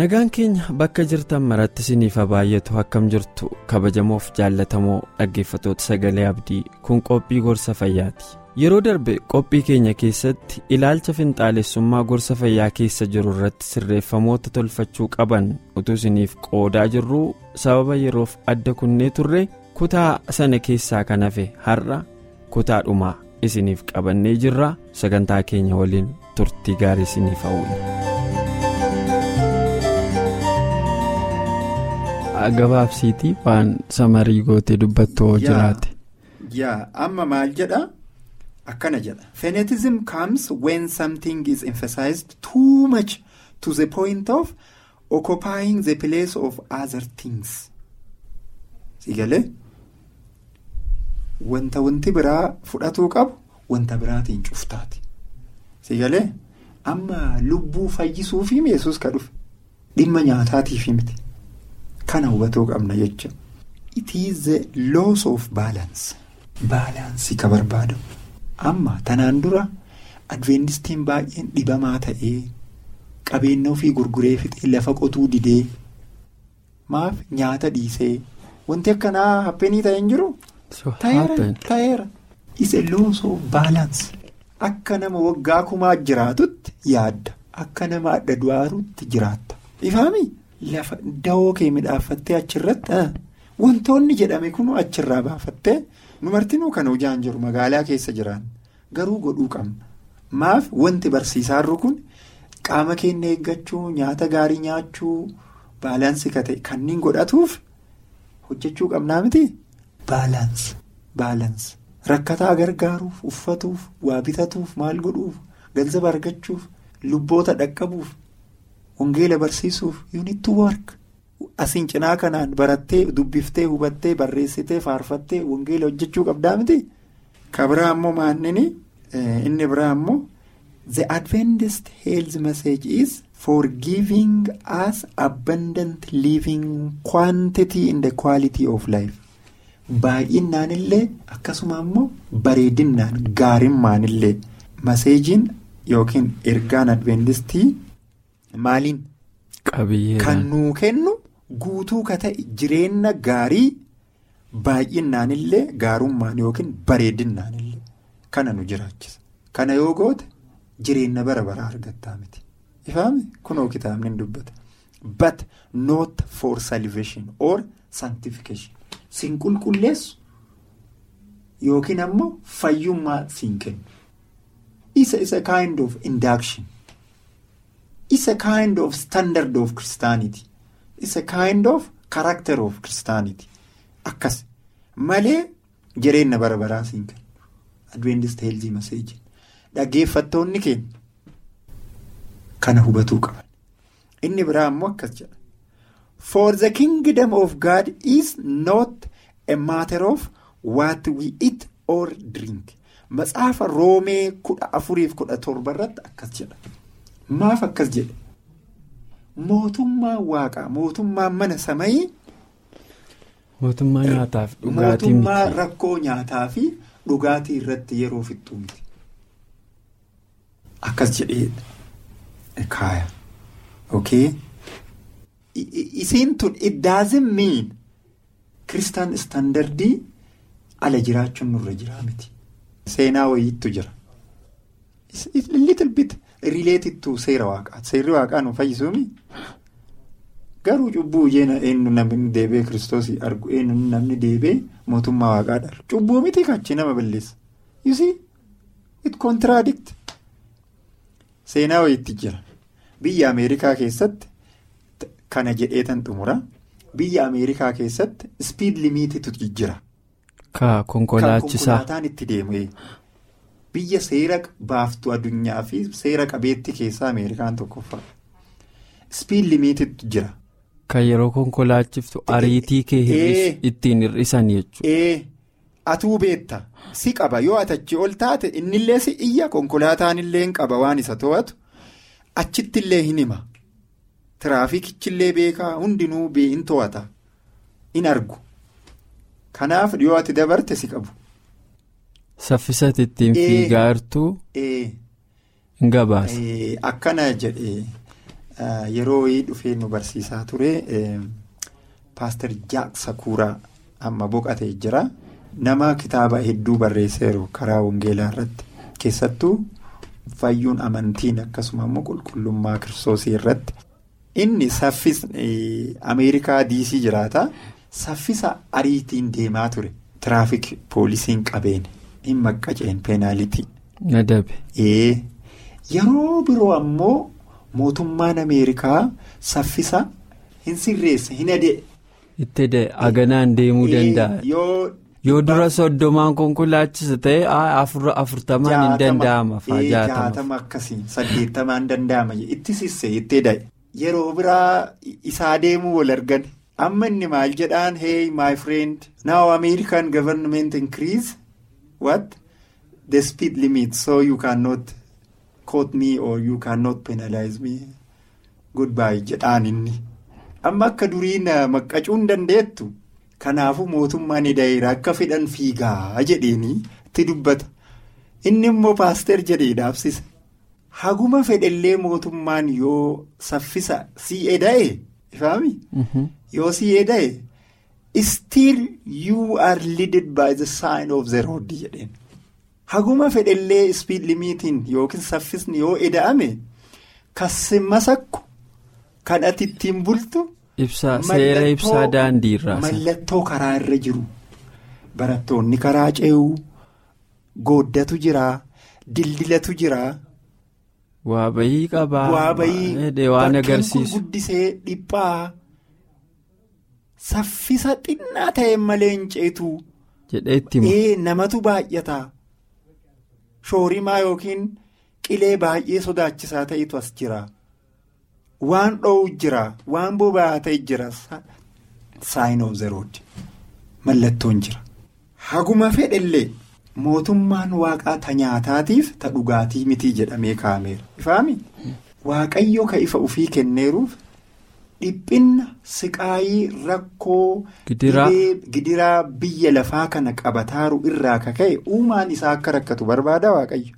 Nagaan keenya bakka jirtan maratti isiniif haa baay'atu akkam jirtu kabajamoof jaallatamoo dhaggeeffatoota sagalee abdii kun qophii gorsa fayyaati. Yeroo darbe qophii keenya keessatti ilaalcha finxaalessummaa gorsa fayyaa keessa jiru irratti sirreeffamoota tolfachuu qaban utuu isiniif qoodaa jirruu sababa yeroof adda kunnee turre kutaa sana keessaa kan hafe har'a kutaa dhumaa isiniif qabannee jirra. Sagantaa keenya waliin turtii gaarii isiniif hawwina. gabaabsiitii waan samarii gootee dubbattoo jiraate. yaa amma maal jedha? Akkana jedha. Fenetizim comes when something is emphasized too much to the point of occupying the place of other things wanta wanti biraa fudhatuu qabu wanta biraatiin cuftaati sigalee amma lubbuu fayyisuufi yesus ka dhufe. Dhimma nyaataatiifi miti. kana hubatuu qabna jecha. It is the loss of balance. Baalaansii ka barbaadamu amma tanaan dura adventistiin baay'een dhibamaa ta'ee qabeenya ofii gurguree fixee lafa qotuu didee maaf nyaata dhiisee wanti akkanaa happenii ta'e hin jiru ta'eera is a loss of balance akka nama waggaa kumaa jiraatutti yaadda akka nama adda du'aarutti jiraatta ifaami. Lafa dawoo kee midhaafattee achirratti wantoonni jedhame kun achirraa baafattee nu martinuu kan hojjaan jiru magaalaa keessa jiran garuu godhuu qabna. Maaf wanti barsiisaarru kun qaama keenya eeggachuu nyaata gaarii nyaachuu baalaansii ka ta'e kanneen godhatuuf hojjechuu qabnaa miti baalaansi baalaansi rakkataa gargaaruuf uffatuuf waa bitatuuf maal godhuuf galzaba argachuuf lubboota dhaqqabuuf. Wangeela barsiisuuf yuunitti work asiin cinaa kanaan barattee dubbiftee hubattee barreessitee faarfattee wangeela hojjechuu qabdaa miti. Ka biraa immoo maannini inni biraa immoo the adventist health message is for giving us abundant living quantity in the quality of life. Baay'inaan illee akkasuma immoo bareedinaan gaarimmaan illee maseejiin yookiin ergaan adventistii. Maaliin kan nuu kennu guutuu ka ta'e jireenya gaarii baay'inaan illee gaarummaan yookiin bareedinnaan illee kana nu jiraachisa. Kana yoo goote jireenya bara baraa argattaa miti. Ifaami kunoo kitaabni dubbata. But not for salvation or sanctification. Siin qulqulleessu yookiin ammoo fayyummaa siin kennu. Isa isa kind of induction. It's a kind of standard of Christianity. It's a kind of character of Christianity. Akkas malee jireenya bara baraa siin kennu. Adventist Health Message. Dhaggeeffattoonni keenya kana hubatuu qaban. Inni biraa immoo akkas jedha. For the kingdom of God is not a matter of what we eat or drink. Matsaafa Roomee kudha afuriif kudha torba irratti akkas jedha. Maaf akkas jedhe mootummaan waaqaa mootummaan mana samayii. Mootummaa nyaataaf dhugaatii miti. Mootummaa rakkoo nyaataa fi dhugaatii irratti yeroo fixxuu miti. Akkas jedhee kaaya. Okay. Isiin tun doesn't mean kiristaan istaandardii ala jiraachuun nurra jiraa miti. Seenaa wayiitu jira. Little bit. Rileetit to seera waaqaati. Seerri waaqaa nu fayyisuumi. Garuu cubbuu eenyu namni deebee kiristoosii argu eenyu namni deebee mootummaa waaqaa dhalu. Cubbuu miti kachi nama balleessa. yusii it contradict seenaa wayiitti jira biyya ameerikaa keessatti kana jedheetan xumura biyya ameerikaa keessatti speed limititu jira. Ka konkolaataan itti deemu biyya seera baaftu addunyaa fi seera qabeetti keessaa ameerikaan tokkoffaa. Speed limititu jira. Kan yeroo konkolaachiftu ariitii kee ittiin hir'isan jechuudha. Atuu beetta. Si qaba. Yoo atachi ol taate innillee si iyya konkolaataan illee hin qaba. Waan isa to'atu achitti illee hin hima tiraafikichillee beekaa hundinuu hin to'ata. In argu. Kanaaf yoo ati dabarte si qabu. Saffisati ittiin fiigaa jirtu hin gabaasa. Akkana jedhee yeroo dhufee nu barsiisaa ture paaster Jaak Sakuuraa amma boqotee jira. Nama kitaaba hedduu barreesseeru karaa wangeelaa irratti. Keessattuu fayyuun amantiin akkasuma immoo qulqullummaa kiristoosii irratti inni saffisa ameerikaa diisii jiraata saffisa ariitiin deemaa ture tiraafik poolisiin qabeen hin maqqaceen peenaalitii. Nadabe. Yeroo biroo ammoo mootummaan ameerikaa saffisa hin sirreesse hin adee. Itti haganaan deemuu danda'a. Yoo dura soddomaan konkolaachisa ta'e afurtamaan hin danda'ama. Jaatama akkasii saddeettamaan danda'ama itti sissee itti da'e. Yeroo biraa isaa deemuu wal argan. Amma inni maal jedhaan hey my friend now American government increase? What? The speed limit so you cannot quote me or you cannot penalize me. Goodbye jedhaan inni. Amma akka duriin maqqacuu hin dandeettu. Kanaafuu mootummaan hidhayeera akka fedhan fiigaa jedheenii itti dubbata. Inni immoo paaster jedhee dhaabsise haguma fedhallee mootummaan yoo saffisa sii eda'e ifaami yoo sii eda'e still you are leaded by the sign of the road jedheen haguma fedhallee speed limitiin yookiin saffisni yoo eda'ame kasimma sakku. Kan ati ittiin bultu. Ibsaa seera ibsaa daandii irraa. Mallattoo karaa irra jiru barattoonni karaa ce'uu gooddatu jira dildilatu jira. Waa bayii qabaa. Waa bayii waan agarsiisu. guddisee dhiphaa saffisa xinnaa ta'e malee hin ceetu. Jedhee namatu baay'ata shoorimaa yookiin qilee baay'ee sodaachisaa ta'etu as jira. Waan dhoowwu jira waan boba'aa ta'e jira sign of the road mallattoon jira. Haguma fedhellee mootummaan waaqaa ta nyaataatiif ta dhugaatii mitii jedhamee kaa'ameera. Ifaami waaqayyo ka ifa ufii kenneeruuf dhiphinna siqaayii rakkoo gidiraa biyya lafaa kana qabataaru irraa ka ka'e uumaan isaa akka rakkatu barbaada waaqayyo.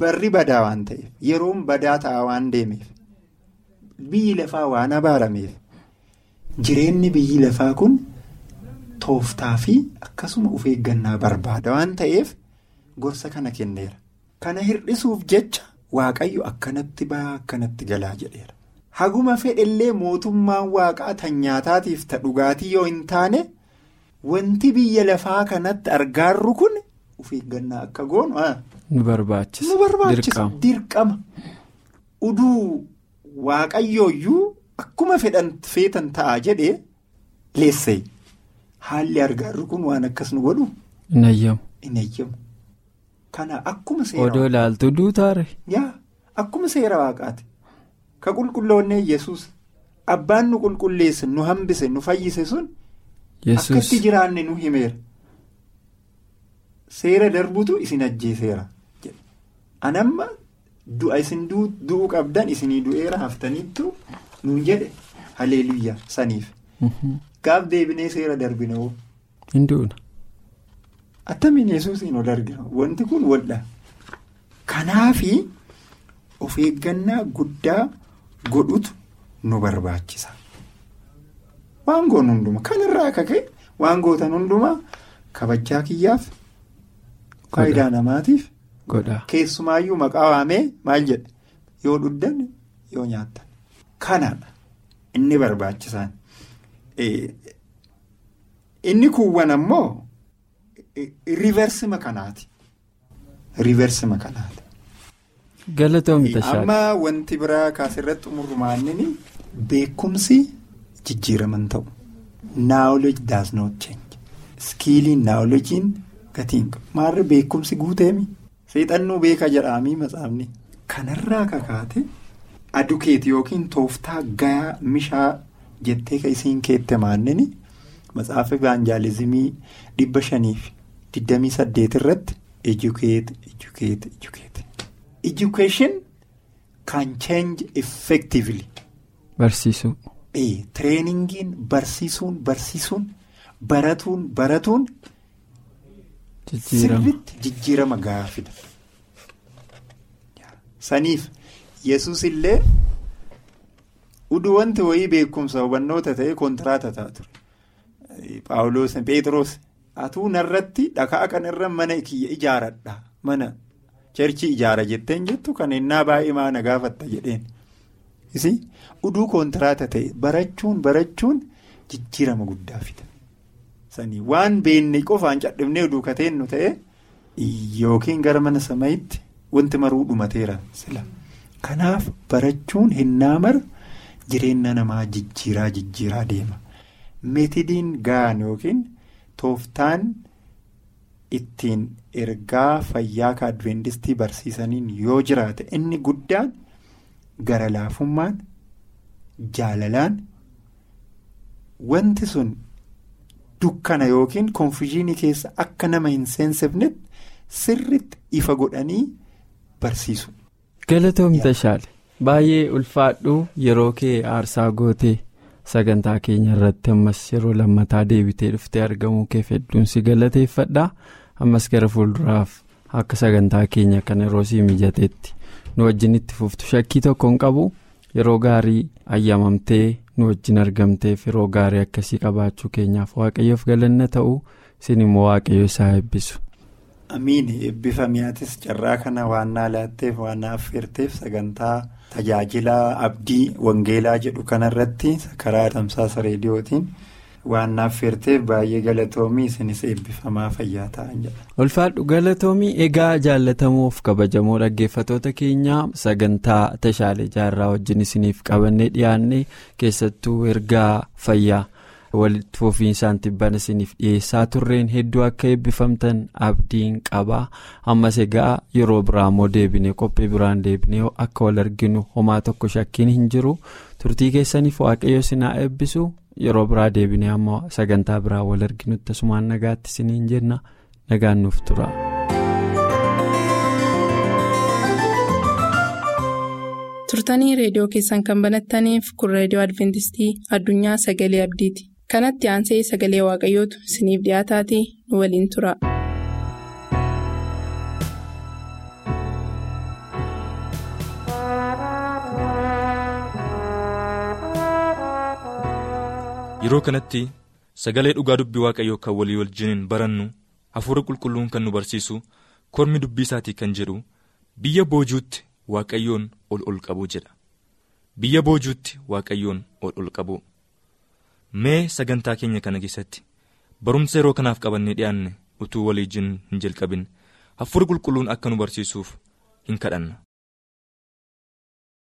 Barri badaa waan ta'eef yeroon badaa ta'a waan deemeef. Biyyi lafaa waan abaarameef jireenyi biyyi lafaa kun tooftaa fi akkasuma of eeggannaa barbaada waan ta'eef gorsa kana kenneera. Kana hir'isuuf jecha waaqayyo akkanatti ba'aa akkanatti galaa jedheera. Haguma fedhellee mootummaan waaqaa tan nyaataatiif ta dhugaatii yoo hin taane wanti biyya lafaa kanatti argaarru kun of eeggannaa akka goonu. Nu barbaachisa dirqama. Uduu. Waaqayyooyyuu akkuma fedhan feetan ta'a jedhee leessee haalli argaarru kun waan akkas nu godhu. Hin ayyamu. Kana akkuma seera. Odoo ilaaltu duutaare. Yaa akkuma seera waaqaati. Ka qulqulloonnee yesus abbaan nu qulqulleesse nu hambise nu fayyise sun. Akkatti jiraanne nu himeera. Seera darbutu isin ajjeeseera. Anamma. Du'a isin du'uu qabdan isinii du'eera haftaniittu nuun jedhe haleeluyyaa saniif. Gaaf deebinee seera darbina hoo. Hinduuna. Attamiin yesuusiin ol argina wanti kun waldha. Kanaafi of eeggannaa guddaa godhutu nu barbaachisa. Waan goon hundumaa kanarraa akka ka'e waan gootan hundumaa kabajaa kiyyaaf faayidaa namaatiif. Keessumaayyuu maqaa waamee maal jedhe yoo dhuddan yoo nyaattan kanadha inni barbaachisaan inni kuuwwan ammoo riiversi makanaati. Riiversi makanaati. Galatoomii tashaadha. Amma wanti biraa kaasirratti xumurrumaanini beekumsi jijjiiraman ta'u. Knowledge does not change. Skiiliin knowledgein gatiin qabu. Maarri beekumsi guuteemi. Seexannoo beeka jedhaamii matsaafni. Kanarraa kakaate adukeeti yookiin tooftaa gayaa mishaa jettee ka isiin keette maannini matsaafa ivaanjaalizimii dhibba shaniif digdamii saddeet irratti educate educate educate. Education can change effectively. Barsiisuu. Tireeningiin barsiisuun barsiisuun baratuun baratuun sirriitti jijjiirama gaafida. Saniif yesus illee uduu wanti wayii beekumsa hubannoota ta'e kontiraata ta'a ture. Paawuloos Peteroos atuu narratti dhakaa kanarra mana kiyya ijaaradha mana cherchii ijaara jetteen jettu kan innaa baay'ee maana gaafatta jedheen. uduu kontiraata ta'e barachuun barachuun jijjiirama guddaa fida. Sanii waan beenne qofaan cadhibnee uduu kateennu ta'e yookiin gara mana samayitti wanti maruu dhumateera sila. Kanaaf barachuun hinnaa mara jireenya namaa jijjiiraa jijjiiraa deema. Meetidiin gaan yookiin tooftaan ittiin ergaa fayyaa ka adventistii barsiisaniin yoo jiraate inni guddaan. Gara laafummaan jaalalaan wanti sun dukkana yookiin konfiyuushinii keessa akka nama hin seensifnetti sirriitti ifa godhanii barsiisu. Galatoomii Tashaale baay'ee ulfaadhu yeroo kee aarsaa gootee sagantaa keenya irratti ammas yeroo lammataa deebitee dhuftee argamuu kee hedduun si galateeffadha ammas gara fuulduraaf akka sagantaa keenya kan yeroo sii mijateetti. nu wajjin itti fuftu shakkii tokko hin qabu yeroo gaarii ayyamamtee nu wajjin argamteef yeroo gaarii akkasii qabaachuu keenyaaf waaqayyoof galanna ta'u isin immoo waaqayyo isaa eebbisu. Amiin eebbifamiyaatis carraa kana waan naa laatteef waan na affeerteef sagantaa tajaajila abdii wangeelaa jedhu kanarratti karaa tamsaasa reediyootiin. waan na affeerteef baay'ee galatoomii isinis eebbifamaa fayyaa ta'an jedha. ulfaadhu galatoomii egaa jaallatamuuf kabajamoo dhaggeeffatoota keenyaa sagantaa tashaalee jaarraa wajjin isiniif qabannee dhiyaannee keessattuu ergaa fayyaa walitti fufiinsaan tibbana isiniif dhiyeessaa turreen hedduu akka eebbifamtan abdiin qabaa ammas egaa yeroo biraa immoo deebinee qophii biraan deebinee akka wal arginu homaa tokko shakkiin hin jiru turtii keessaniif waaqayyo sinaa eebbisu. yeroo biraa deebinee amma sagantaa biraa wal arginutti asumaan nagaatti isiniin jenna nagaan nuuf tura. turtanii reediyoo keessan kan banattaniif kun reediyoo adventistii addunyaa sagalee abdiiti kanatti aansee sagalee waaqayyootu isiniif dhiyaataatii nu waliin tura. yeroo kanatti sagalee dhugaa dubbii waaqayyoo kan walii wajjiniin barannu hafuura qulqulluun kan nu barsiisu kormi dubbii isaatii kan jedhu biyya boojuutti waaqayyoon ol ol qabu jedha biyya boojuutti waaqayyoon ol ol qabu mee sagantaa keenya kana keessatti barumsa yeroo kanaaf qabannee dhiyaanne utuu walii wajjin hin jalqabin hafuura qulqulluun akka nu barsiisuuf hin kadhanna.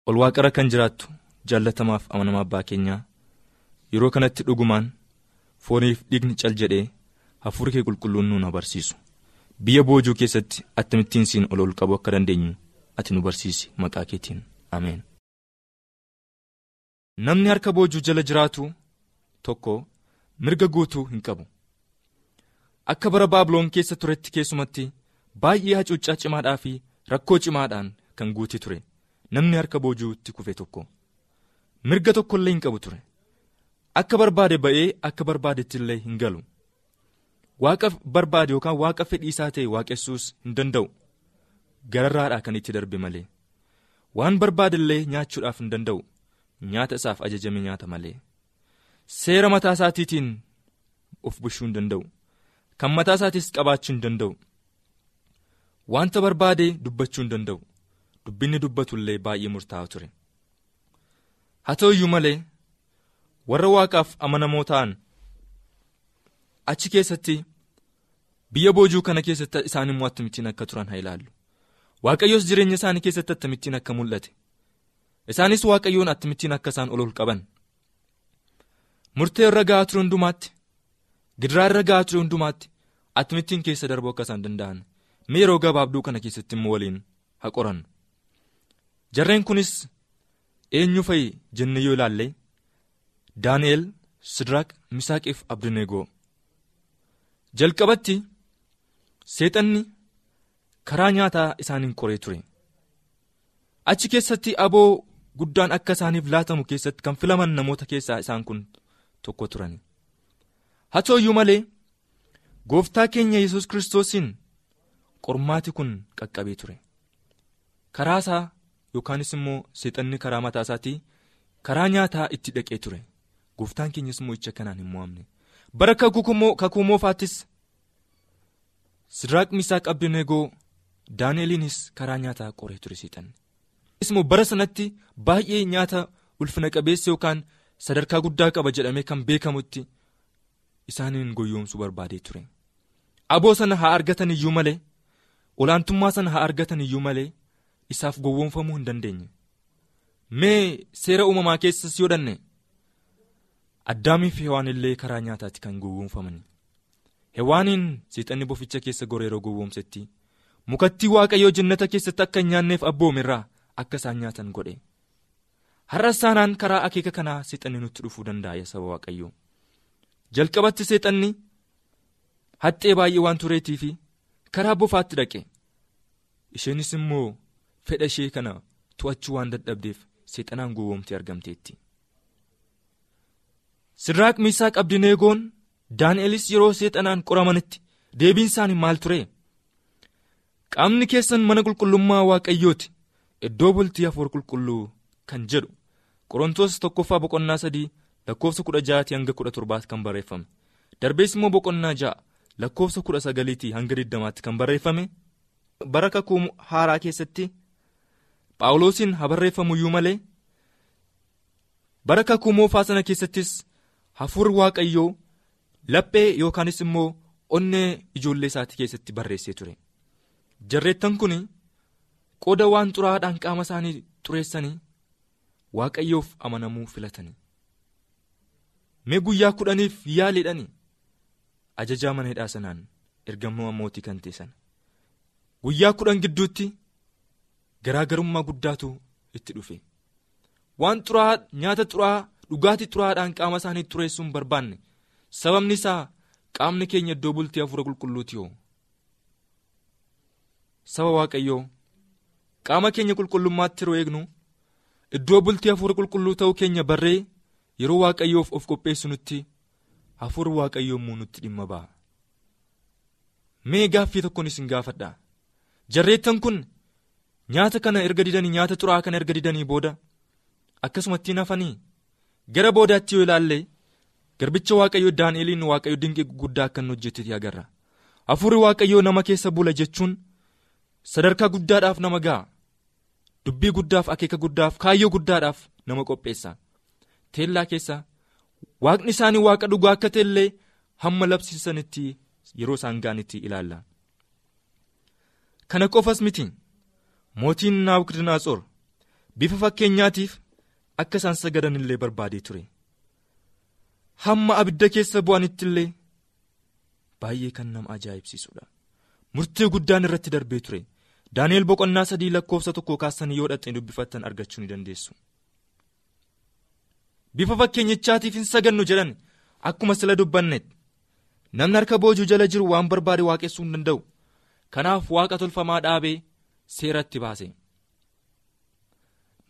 ol waaqara kan jiraattu jaallatamaaf amanamaa abbaa keenyaa. yeroo kanatti dhugumaan fooniif dhiigni cal jedhee hafuura kee qulqulluun nu barsiisu biyya boojuu keessatti akkamittiin siin ol ol qabuu akka dandeenyu ati nu barsiisi maqaa keetiin ameen. namni harka boojuu jala jiraatu tokko mirga guutuu hin qabu. Akka bara baabiloon keessa turetti keessumatti baay'ee hacuuccaa cimaadhaa fi rakkoo cimaadhaan kan guute ture. Namni harka boojuutti kufe tokko. Mirga tokkollee hin qabu ture. akka barbaade ba'ee akka barbaadetti illee hin galu. Waaqa barbaade yookaan waaqa fedhii isaa ta'e waaqessuus hin danda'u. Gararraadhaa kan itti darbe malee. Waan barbaade illee nyaachuudhaaf hin danda'u. Nyaata isaaf ajajame nyaata malee seera mataa isaatiitiin of bushuu hin danda'u. Kan mataa isaatiis qabaachuu hin danda'u. Wanta barbaade dubbachuu hin danda'u. Dubbinni dubbatu illee baay'ee murtaa'aa ture. Haa ta'u iyyuu malee. warra waaqaaf amanamoo ta'an achi keessatti biyya boojuu kana keessatti isaan immoo akkamittiin akka turan haa ilaallu. Waaqayyoos jireenya isaanii keessatti akkamittiin akka mul'ate. Isaanis waaqayyoon akkamittiin akka isaan ol ol qaban murtee irra ga'aa ture hundumaatti gidiraa irra ga'aa ture hundumaatti akkamittiin keessa darbuu akka isaan danda'an mee yeroo gabaabduu kana keessatti immoo waliin haa qorannu. Jarreen kunis eenyu fa'i jennee yoo ilaalle? Daani'el sidraaq misaaqiif abdineegoo. Jalqabatti seexanni karaa nyaataa isaaniin qoree ture. Achi keessatti aboo guddaan akka isaaniif laatamu keessatti kan filaman namoota keessaa isaan kun tokko turan haa ta'uyyuu malee gooftaa keenya yesus kiristoosiin qormaati kun qaqqabee ture. Karaa isaa yookaanis immoo seexanni karaa mataa isaatii karaa nyaataa itti dhaqee ture. Gooftaan keenyas immoo icha kanaan hin mo'amne. Bara kakuu moofaattis sidiraaq misaaq abdineegoo daani'eliinis karaa nyaataa qoree ture seexanni. bara sanatti baay'ee nyaata ulfina qabeessa yookaan sadarkaa guddaa qaba jedhamee kan beekamutti isaaniin goyyoomsuu barbaadee ture. Aboo sana haa argatan iyyuu malee olaantummaa sana haa argatan iyyuu malee isaaf gowwoomfamuu hin dandeenye. Mee seera uumamaa keessas yoo dhanne addaamii hewaan illee karaa nyaataatti kan gowwoomfamani. Hewaaniin seexanni boficha keessa goree yeroo gowwoomsetti mukattii waaqayyoo jannata keessatti akka hin nyaanneef abboomirraa akka isaan nyaatan godhe har'a isaanaan karaa akeeka kanaa seexanni nutti dhufuu danda'a saba waaqayyoo jalqabatti seexanni haxxee baay'ee waan tureetii fi karaa bofaatti dhaqe isheenis immoo fedha ishee kana to'achuu waan dadhabdeef seexanaan gowwoomtee argamteetti. Sidiraaq Miisaaq Abdineegoon Daani'elis yeroo seexanaan qoramanitti deebiin isaanii maal ture? Qaamni keessan mana qulqullummaa waaqayyooti iddoo bultii afur qulqulluu kan jedhu qorontoos tokkoffaa boqonnaa sadii lakkoofsa kudha ja'aatii hanga kudha torbaatti kan barreeffame. Darbees immoo boqonnaa ja'a lakkoofsa kudha sagaliitii hanga digdamaatti kan barreeffame. Bara kakuu haaraa keessatti phaawulosiin haa barreeffamu iyyuu malee bara kakuu moofaa sana keessattis hafuurri waaqayyoo laphee yookaanis immoo onnee ijoollee isaatii keessatti barreessee ture. Jarreettan kun qooda waan xuraa'aadhaan qaama isaanii xureessanii waaqayyoof amanamuu filatanii. Mee guyyaa kudhaniif yaaliidhani ajajaa mana hidhaa sanaan ergamaa mootii kan teessan guyyaa kudhan gidduutti garaagarummaa guddaatu itti dhufe. Waan xuraa'aa nyaata xuraa'aa dhugaatii xuraa'aadhaan qaama isaanii xureessuu barbaanne. Sababni isaa qaamni keenya iddoo bultii hafuura qulqulluuti yoo saba waaqayyoo qaama keenya qulqullummaatti yeroo eegnu iddoo bultii hafuura qulqulluu ta'uu keenya barree yeroo waaqayyoof of qopheessinutti hafuurri waaqayyoo immoo nutti dhimma ba'a. mee gaaffii tokkoon isin gaafadha. Jarreettan kun nyaata kana erga didanii nyaata xuraa'aa kana erga didanii booda akkasumatti hafanii? Gara boodaatti yoo ilaalle garbicha waaqayyoo daani'eliin waaqayyoo dinqii guddaa akka inni hojjetetti agarra. Hafuurri waaqayyoo nama keessa bula jechuun sadarkaa guddaadhaaf nama ga'a dubbii guddaaf akeeka guddaaf kaayyoo guddaadhaaf nama qopheessa. Teellaa keessa waaqni isaanii waaqa dhugaa akka ta'ellee hamma labsiisanitti yeroo isaan ga'anitti ilaalla. kana qofas miti mootiin naabukadnaatsor bifa fakkeenyaatiif akka isaan sagadan illee barbaadee ture. Hamma abidda keessa bu'anitti illee baay'ee kan nama ajaa'ibsiisudha. Murtee guddaan irratti darbee ture daani'el boqonnaa sadii lakkoofsa tokko kaasanii yoo dhaxxee dubbifattan argachuu ni dandeessu. bifa fakkeenyichaatiif hin sagannu jedhan akkuma sila dubbanne namni harka boojuu jala jiru waan barbaade waaqessuu hin danda'u kanaaf waaqa tolfamaa dhaabee seeratti baase.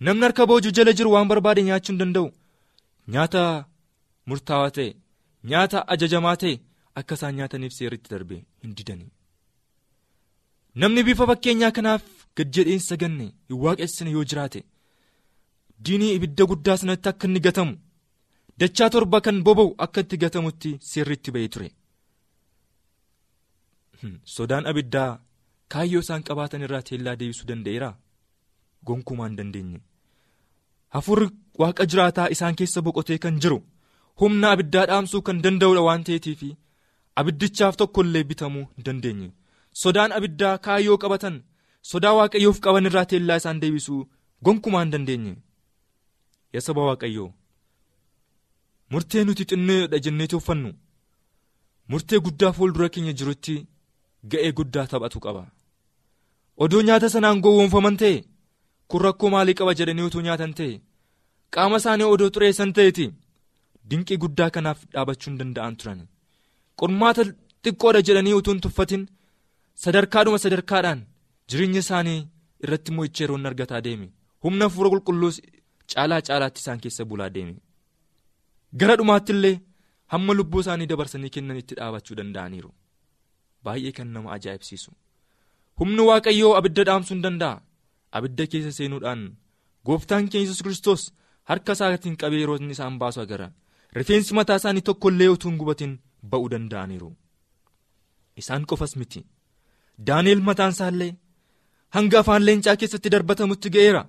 namni harka boojuu jala jiru waan barbaade nyaachuu hin danda'u nyaata murtaawaa ta'e nyaata ajajamaa ta'e akka isaan nyaataniif seeritti darbe hin didanii. Namni bifa fakkeenyaa kanaaf gad jedheen saganne hin waaqessine yoo jiraate diinii ibidda guddaa sanatti akka inni gatamu dachaa torba kan boba'u akka itti gatamutti seerritti ba'ee ture. sodaan abiddaa kaayyoo isaan qabaatan irraa teellaa deebisuu danda'eera gonkumaa hin dandeenye? Hafuurri waaqa jiraataa isaan keessa boqotee kan jiru humna abiddaa dhaamsuu kan danda'udha waan ta'eetiif abiddichaaf tokkollee bitamuu hin dandeenye sodaan abiddaa kaayyoo qabatan sodaa waaqayyoof qaban irraa teellaa isaan deebisuu gonkumaa hin dandeenye. Yaa saba waaqayyoo murtee nuti xinnoodha jenneeti uffannu murtee guddaa fuuldura keenya jirutti ga'ee guddaa taphatu qaba. Odoo nyaata sanaan gowwoomfaman ta'e kun rakkoo maalii qaba jedhanii utuu nyaatan ta'e qaama isaanii odoo xureessan ta'eeti dinqii guddaa kanaaf dhaabachuu hin danda'an turan qormaata xiqqoodha jedhanii utuu hin tuffatin sadarkaadhuma sadarkaadhaan jireenya isaanii irratti mo'icha yeroo argataa deeme humna hafuura qulqulluus caalaa caalaatti isaan keessa bulaa deeme gara dhumaatti illee hamma lubbuu isaanii dabarsanii kennanitti dhaabachuu danda'aniiru. Baay'ee kan nama ajaa'ibsiisu. Humni waaqayyoo abidda dhaamsuu hin danda'a. Abidda keessa seenuudhaan gooftaan keenya yesus kiristoos harka isaatiin qabee yeroo inni isaan baasu agara rifeensi mataa isaanii tokkollee utuu hin gubatin ba'uu danda'aniiru. Isaan qofas miti daani'el mataan isaallee hanga afaan leencaa keessatti darbatamutti ga'eera.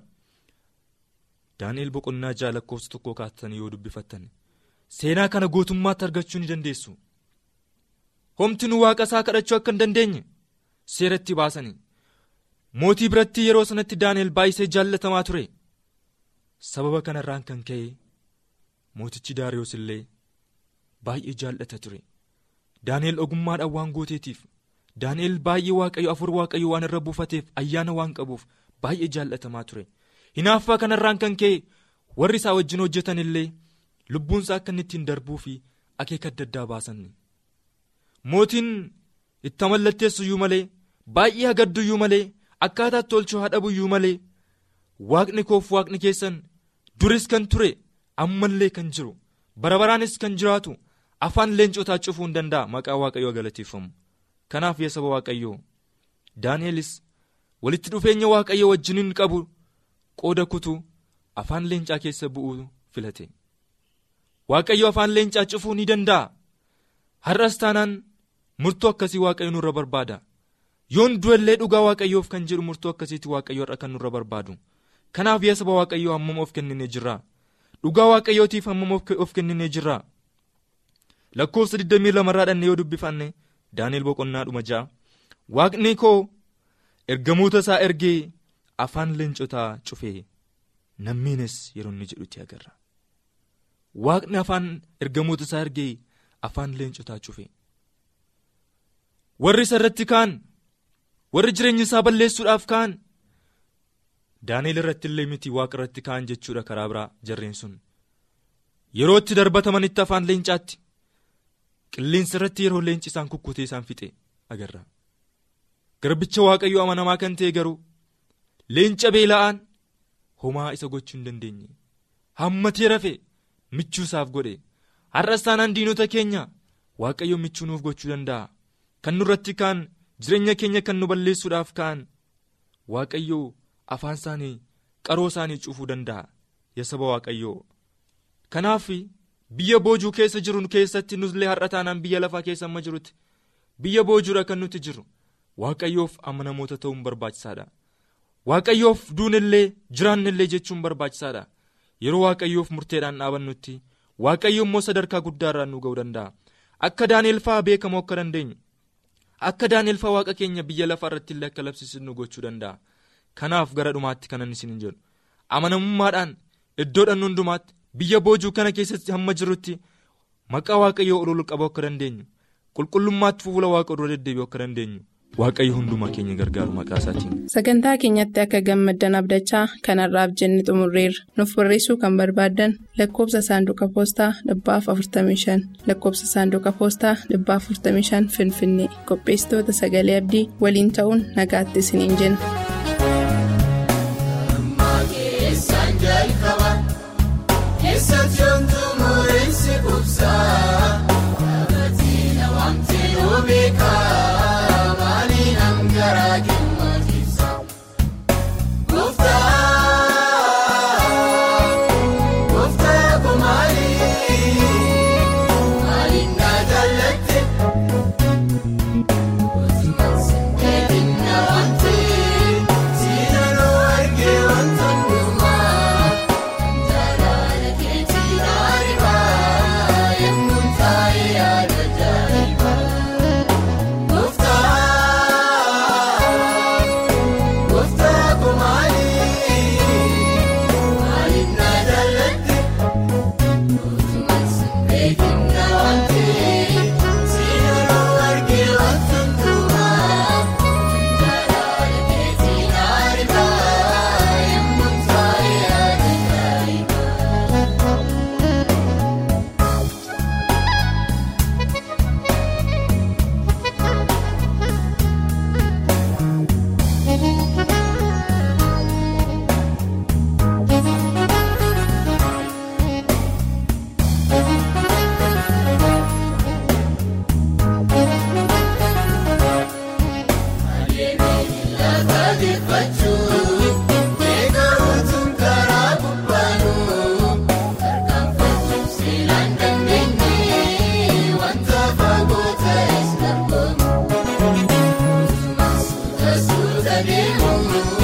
Daani'el boqonnaa ja'a lakkoofsa tokkoo kaatanii yoo dubbifattan seenaa kana gootummaatti argachuu ni dandeessu. Homti nu waaqa isaa kadhachuu akka hin dandeenye seeratti baasanii mootii biratti yeroo sanatti daani'el baay'isee jaallatamaa ture. Sababa kanarraan kan ka'e mootichi daariyoos illee baay'ee jaallata ture. Daani'el ogummaadhaan waan gooteetiif daani'el baay'ee waaqayyo afur waaqayyo waan irra buufateef ayyaana waan qabuuf baay'ee jaallatamaa ture. Hinaaffaa kanarraan kan ka'e warri isaa wajjin hojjetan illee lubbuunsaa akka inni ittiin darbuu fi akeeka adda addaa baasan mootiin itti mallatteessuyyuu malee baay'ee hagadduyyuu malee akkaataatti tolchuu haadhabuyyuu malee waaqni koof waaqni keessan duris kan ture ammallee kan jiru. Barabaraanis kan jiraatu afaan leencotaa cufuu hin danda'a maqaa waaqayyoo galateeffamu kanaaf yaa saba waaqayyoo. Daani'elis walitti dhufeenya waaqayyoo wajjiniin qabu qooda kutuu afaan leencaa keessa bu'uu filate. Waaqayyo afaan leencaa cufuu ni danda'a. Har'as taanaan murtoo akkasii waaqayyo nurra barbaada. Yoon du'ellee dhugaa waaqayyoof kan jedhu murtoo akkasiitti waaqayyo har'a kan nurra barbaadu. Kanaaf yaa saba waaqayyoo hammam of kenninee jirra dhugaa waaqayyootiif hammam of kenninee jirra lakkoofsa 22 irraa dhannee yoo dubbifanne daani'el boqonnaa dhuma ja'a. Waaqni koo ergamoota isaa ergee afaan leencotaa cufee nammiinis yeroo inni jedhutti agarra. Waaqni afaan ergamoota isaa ergee afaan leencotaa cufe warri isa irratti ka'an warri jireenya isaa balleessuudhaaf ka'an daani'el irratti illee miti waaqa irratti ka'an jechuudha karaa biraa jarreen sun. Yeroo itti darbatamanitti afaan leencaatti qilleensa irratti yeroo leenci isaan kukkutee isaan fixe agarra. Garbicha waaqayyoo amanamaa kan ta'e garuu leenca beela'aan homaa isa gochuu hin dandeenye. Hammatee rafe michuu isaaf godhe. Har'as taanaan diinota keenya waaqayyo michuu nuuf gochuu danda'a. Kan nurratti ka'an jireenya keenya kan nu balleessuudhaaf ka'an waaqayyo afaan isaanii qaroo isaanii cufuu danda'a. Yaa saba waaqayyoo. Kanaaf biyya boojuu keessa jiru keessatti nullee har'a taanaan biyya lafaa keessa amma jirutti. Biyya boojuudha kan nuti jiru waaqayyoof amanamoota ta'uun barbaachisaadha. Waaqayyoof duunillee jiraannillee jechuun barbaachisaadha. Yeroo waaqayyoof murteedhaan dhaabannutti waaqayyo immoo sadarkaa guddaarraan nu ga'uu danda'a. Akka daani'el fa'aa beekamoo akka dandeenyu akka daani'el fa'aa waaqa keenya biyya lafaa irratti illee akka labsiisu nu gochuu danda'a. Kanaaf gara dhumaatti kanan isin jedhu amanamummaadhaan iddoodhaan hundumaatti biyya boojuu kana keessatti hamma jirutti maqaa waaqayyoo ol qabuu akka dandeenyu qulqullummaatti fuula waaqa dura deddeebi'uu akka dandeenyu waaqayyo hundumaa keenya gargaaru maqaa isaatiin. sagantaa keenyatti akka gammaddan abdachaa kanarraaf jenne xumurreerra nuuf barreessuu kan barbaaddan lakkoofsa saanduqa poostaa dhibbaaf 45 lakkoofsa saanduqa poostaa dhibbaaf 45 finfinnee qopheessitoota sagalee abdii waliin ta'uun nagaatti isiniin jenna. Thank you.